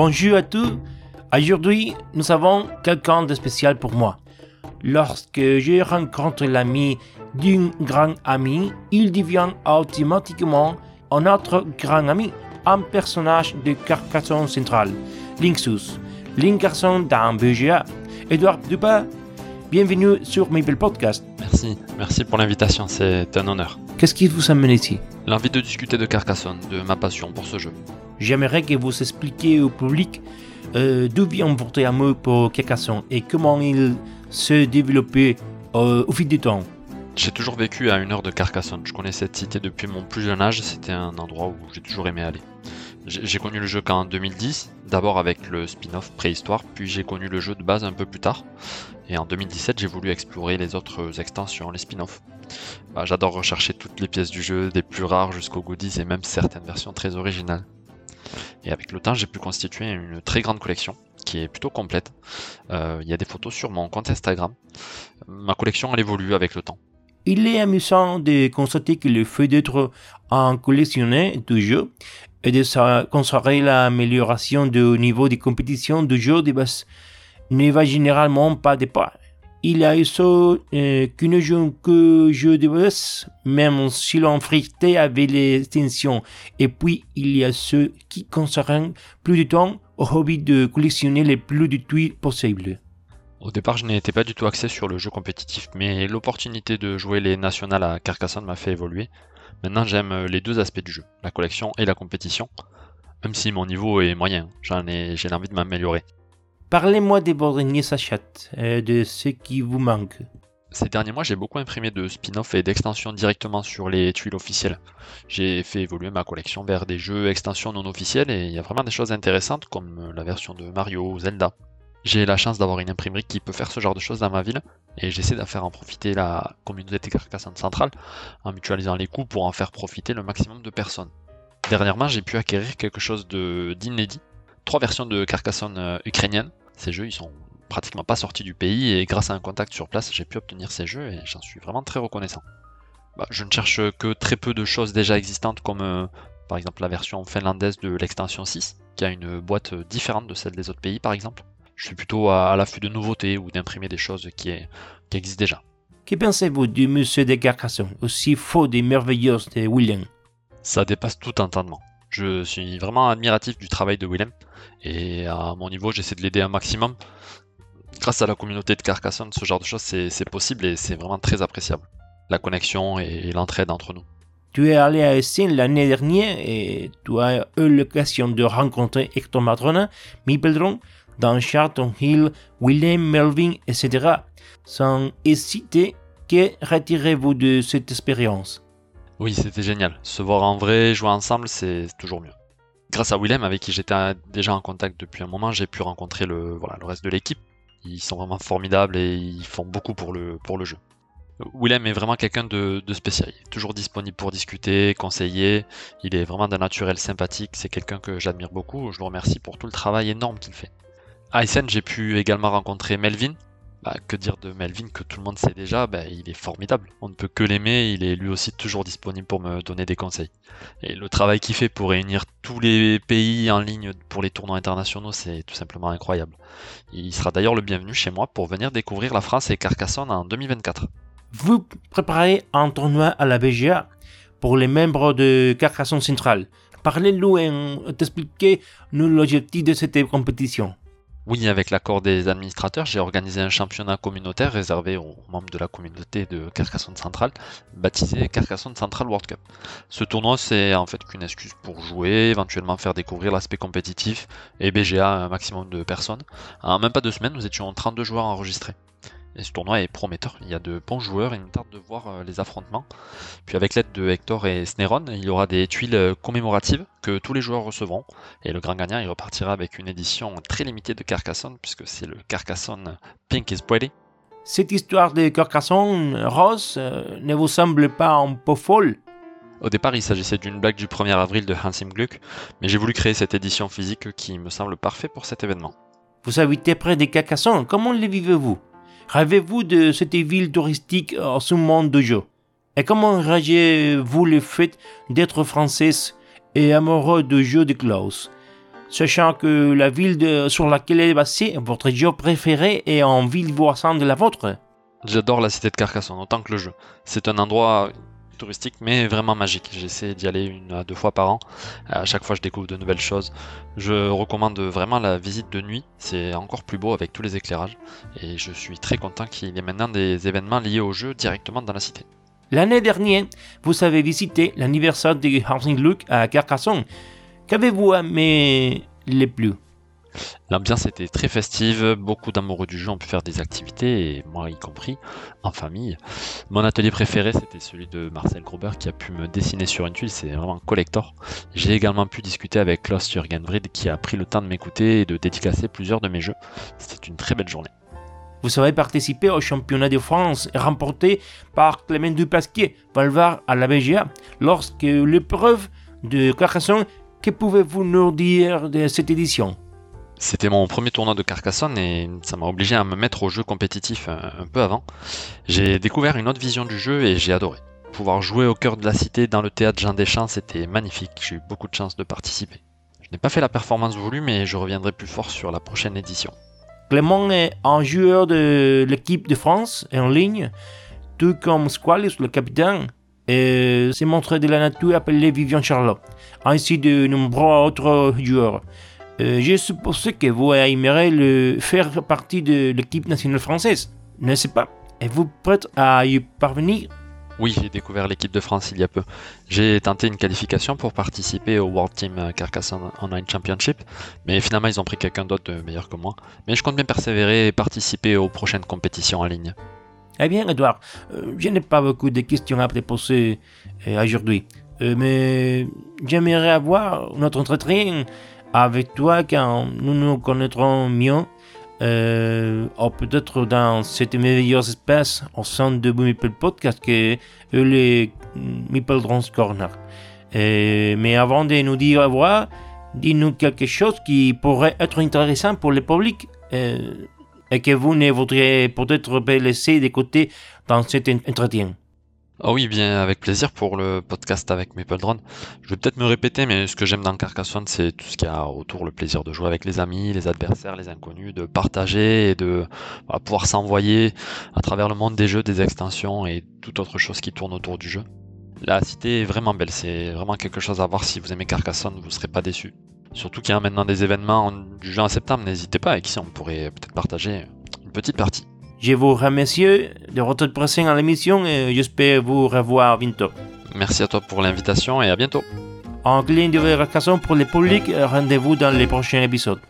Bonjour à tous. Aujourd'hui, nous avons quelqu'un de spécial pour moi. Lorsque je rencontre l'ami d'un grand ami, il devient automatiquement un autre grand ami, un personnage de Carcassonne centrale, Linksous, Linkerson d'un BGA. Edouard Dupin, bienvenue sur Maple Podcast. Merci, merci pour l'invitation, c'est un honneur. Qu'est-ce qui vous amène ici L'envie de discuter de Carcassonne, de ma passion pour ce jeu. J'aimerais que vous expliquiez au public euh, d'où vient votre amour pour Carcassonne et comment il s'est développé euh, au fil du temps. J'ai toujours vécu à une heure de Carcassonne. Je connais cette cité depuis mon plus jeune âge. C'était un endroit où j'ai toujours aimé aller. J'ai connu le jeu qu'en 2010, d'abord avec le spin-off Préhistoire, puis j'ai connu le jeu de base un peu plus tard. Et en 2017, j'ai voulu explorer les autres extensions, les spin-offs. Bah, J'adore rechercher toutes les pièces du jeu, des plus rares jusqu'aux goodies et même certaines versions très originales. Et avec le temps, j'ai pu constituer une très grande collection qui est plutôt complète. Euh, Il y a des photos sur mon compte Instagram. Ma collection, elle évolue avec le temps. Il est amusant de constater que le fait d'être un collectionneur de jeux et de sa- constater l'amélioration du niveau de compétition de jeux de base ne va généralement pas de pas. Il y a ceux euh, qui ne jouent que jeux de base, même si l'on frité avec les extensions. Et puis, il y a ceux qui consacrent plus de temps au hobby de collectionner le plus de tweets possible. Au départ, je n'étais pas du tout axé sur le jeu compétitif, mais l'opportunité de jouer les nationales à Carcassonne m'a fait évoluer. Maintenant, j'aime les deux aspects du jeu, la collection et la compétition. Même si mon niveau est moyen, j'en ai, j'ai envie de m'améliorer. Parlez-moi de vos derniers achats, euh, de ce qui vous manque. Ces derniers mois, j'ai beaucoup imprimé de spin-off et d'extensions directement sur les tuiles officielles. J'ai fait évoluer ma collection vers des jeux extensions non officiels et il y a vraiment des choses intéressantes comme la version de Mario ou Zelda. J'ai la chance d'avoir une imprimerie qui peut faire ce genre de choses dans ma ville et j'essaie d'en faire en profiter la communauté Carcassonne centrale en mutualisant les coûts pour en faire profiter le maximum de personnes. Dernièrement, j'ai pu acquérir quelque chose d'inédit. Trois versions de Carcassonne euh, ukrainiennes. Ces jeux, ils sont pratiquement pas sortis du pays et grâce à un contact sur place, j'ai pu obtenir ces jeux et j'en suis vraiment très reconnaissant. Bah, je ne cherche que très peu de choses déjà existantes comme euh, par exemple la version finlandaise de l'extension 6 qui a une boîte différente de celle des autres pays par exemple. Je suis plutôt à, à l'affût de nouveautés ou d'imprimer des choses qui, est- qui existent déjà. Que pensez-vous du musée de Carcassonne, aussi faux et merveilleux de William? Ça dépasse tout entendement. Je suis vraiment admiratif du travail de Willem et à mon niveau j'essaie de l'aider un maximum. Grâce à la communauté de Carcassonne, ce genre de choses c'est possible et c'est vraiment très appréciable. La connexion et l'entraide entre nous. Tu es allé à Essen l'année dernière et tu as eu l'occasion de rencontrer Hector Madrona, Mipeldron, dans Charlton Hill, Willem, Melvin, etc. Sans hésiter, que retirez-vous de cette expérience? Oui, c'était génial. Se voir en vrai, jouer ensemble, c'est toujours mieux. Grâce à Willem, avec qui j'étais déjà en contact depuis un moment, j'ai pu rencontrer le, voilà, le reste de l'équipe. Ils sont vraiment formidables et ils font beaucoup pour le, pour le jeu. Willem est vraiment quelqu'un de, de spécial. Il est toujours disponible pour discuter, conseiller. Il est vraiment d'un naturel sympathique. C'est quelqu'un que j'admire beaucoup. Je le remercie pour tout le travail énorme qu'il fait. À Essen, j'ai pu également rencontrer Melvin. Bah, que dire de Melvin que tout le monde sait déjà? Bah, Il est formidable. On ne peut que l'aimer. Il est lui aussi toujours disponible pour me donner des conseils. Et le travail qu'il fait pour réunir tous les pays en ligne pour les tournois internationaux, c'est tout simplement incroyable. Il sera d'ailleurs le bienvenu chez moi pour venir découvrir la France et Carcassonne en 2024. Vous préparez un tournoi à la BGA pour les membres de Carcassonne Centrale. Parlez-nous et expliquez-nous l'objectif de cette compétition. Oui, avec l'accord des administrateurs, j'ai organisé un championnat communautaire réservé aux membres de la communauté de Carcassonne Central, baptisé Carcassonne Central World Cup. Ce tournoi, c'est en fait qu'une excuse pour jouer, éventuellement faire découvrir l'aspect compétitif et BGA à un maximum de personnes. En même pas deux semaines, nous étions 32 joueurs enregistrés. Et ce tournoi est prometteur. Il y a de bons joueurs et il me tarde de voir euh, les affrontements. Puis avec l'aide de Hector et Sneron, il y aura des tuiles euh, commémoratives que tous les joueurs recevront. Et le grand gagnant, il repartira avec une édition très limitée de Carcassonne, puisque c'est le Carcassonne Pink is Pretty. Cette histoire de Carcassonne rose euh, ne vous semble pas un peu folle? Au départ, il s'agissait d'une blague du 1er avril de Hans im Gluck, mais j'ai voulu créer cette édition physique qui me semble parfait pour cet événement. Vous habitez près de Carcassonne, comment les vivez-vous? Rêvez-vous de cette ville touristique en ce monde de jeu? Et comment réagissez-vous le fait d'être française et amoureux de jeux de Klaus? Sachant que la ville sur laquelle est basée votre jeu préféré est en ville voisine de la vôtre? J'adore la cité de Carcassonne autant que le jeu. C'est un endroit touristique, mais vraiment magique. J'essaie d'y aller une à deux fois par an. À chaque fois, je découvre de nouvelles choses. Je recommande vraiment la visite de nuit. C'est encore plus beau avec tous les éclairages. Et je suis très content qu'il y ait maintenant des événements liés au jeu directement dans la cité. L'année dernière, vous avez visité l'anniversaire de Housing Look à Carcassonne. Qu'avez-vous aimé le plus? L'ambiance était très festive, beaucoup d'amoureux du jeu ont pu faire des activités, moi y compris, en famille. Mon atelier préféré, c'était celui de Marcel Gruber qui a pu me dessiner sur une tuile, c'est vraiment un collector. J'ai également pu discuter avec Klaus Jürgen qui a pris le temps de m'écouter et de dédicacer plusieurs de mes jeux. C'était une très belle journée. Vous avez participé au championnat de France remporté par Clément Dupasquier, Valvar à la BGA. Lorsque l'épreuve de Carcassonne, que pouvez-vous nous dire de cette édition? C'était mon premier tournoi de Carcassonne et ça m'a obligé à me mettre au jeu compétitif un, peu avant. J'ai découvert une autre vision du jeu et j'ai adoré. Pouvoir jouer au cœur de la cité dans le théâtre Jean Deschamps, c'était magnifique. J'ai eu beaucoup de chance de participer. Je n'ai pas fait la performance voulue, mais je reviendrai plus fort sur la prochaine édition. Clément est un joueur de l'équipe de France en ligne, tout comme Squalis, le capitaine, et s'est montré de la nature appelé Vivian Charlot, ainsi de nombreux autres joueurs. Euh, je suppose que vous aimeriez le faire partie de l'équipe nationale française, n'est-ce pas? Êtes-vous prête à y parvenir? Oui, j'ai découvert l'équipe de France il y a peu. J'ai tenté une qualification pour participer au World Team Carcassonne Online Championship, mais finalement ils ont pris quelqu'un d'autre de meilleur que moi. Mais je compte bien persévérer et participer aux prochaines compétitions en ligne. Eh bien, Edouard, euh, je n'ai pas beaucoup de questions à te poser euh, aujourd'hui, mais j'aimerais avoir notre entretien avec toi quand nous nous connaîtrons mieux, euh, ou peut-être dans cette merveilleuse espace au sein de Meeple Podcast que les Meeple Drones Corner. Euh, mais avant de nous dire au revoir, dis-nous quelque chose qui pourrait être intéressant pour le public euh, et que vous ne voudriez peut-être pas laisser de côté dans cet entretien. Ah oui, bien avec plaisir pour le podcast avec Maple Drone. Je vais peut-être me répéter, mais ce que j'aime dans Carcassonne, c'est tout ce qu'il y a autour, le plaisir de jouer avec les amis, les adversaires, les inconnus, de partager et de pouvoir s'envoyer à travers le monde des jeux, des extensions et toute autre chose qui tourne autour du jeu. La cité est vraiment belle, c'est vraiment quelque chose à voir si vous aimez Carcassonne, vous ne serez pas déçu. Surtout qu'il y a maintenant des événements du jeu en septembre, n'hésitez pas, et ici on pourrait peut-être partager une petite partie. Je vous remercie de votre présence à l'émission et j'espère vous revoir bientôt. Merci à toi pour l'invitation et à bientôt. En clin de pour les publics, rendez-vous dans les prochains épisodes.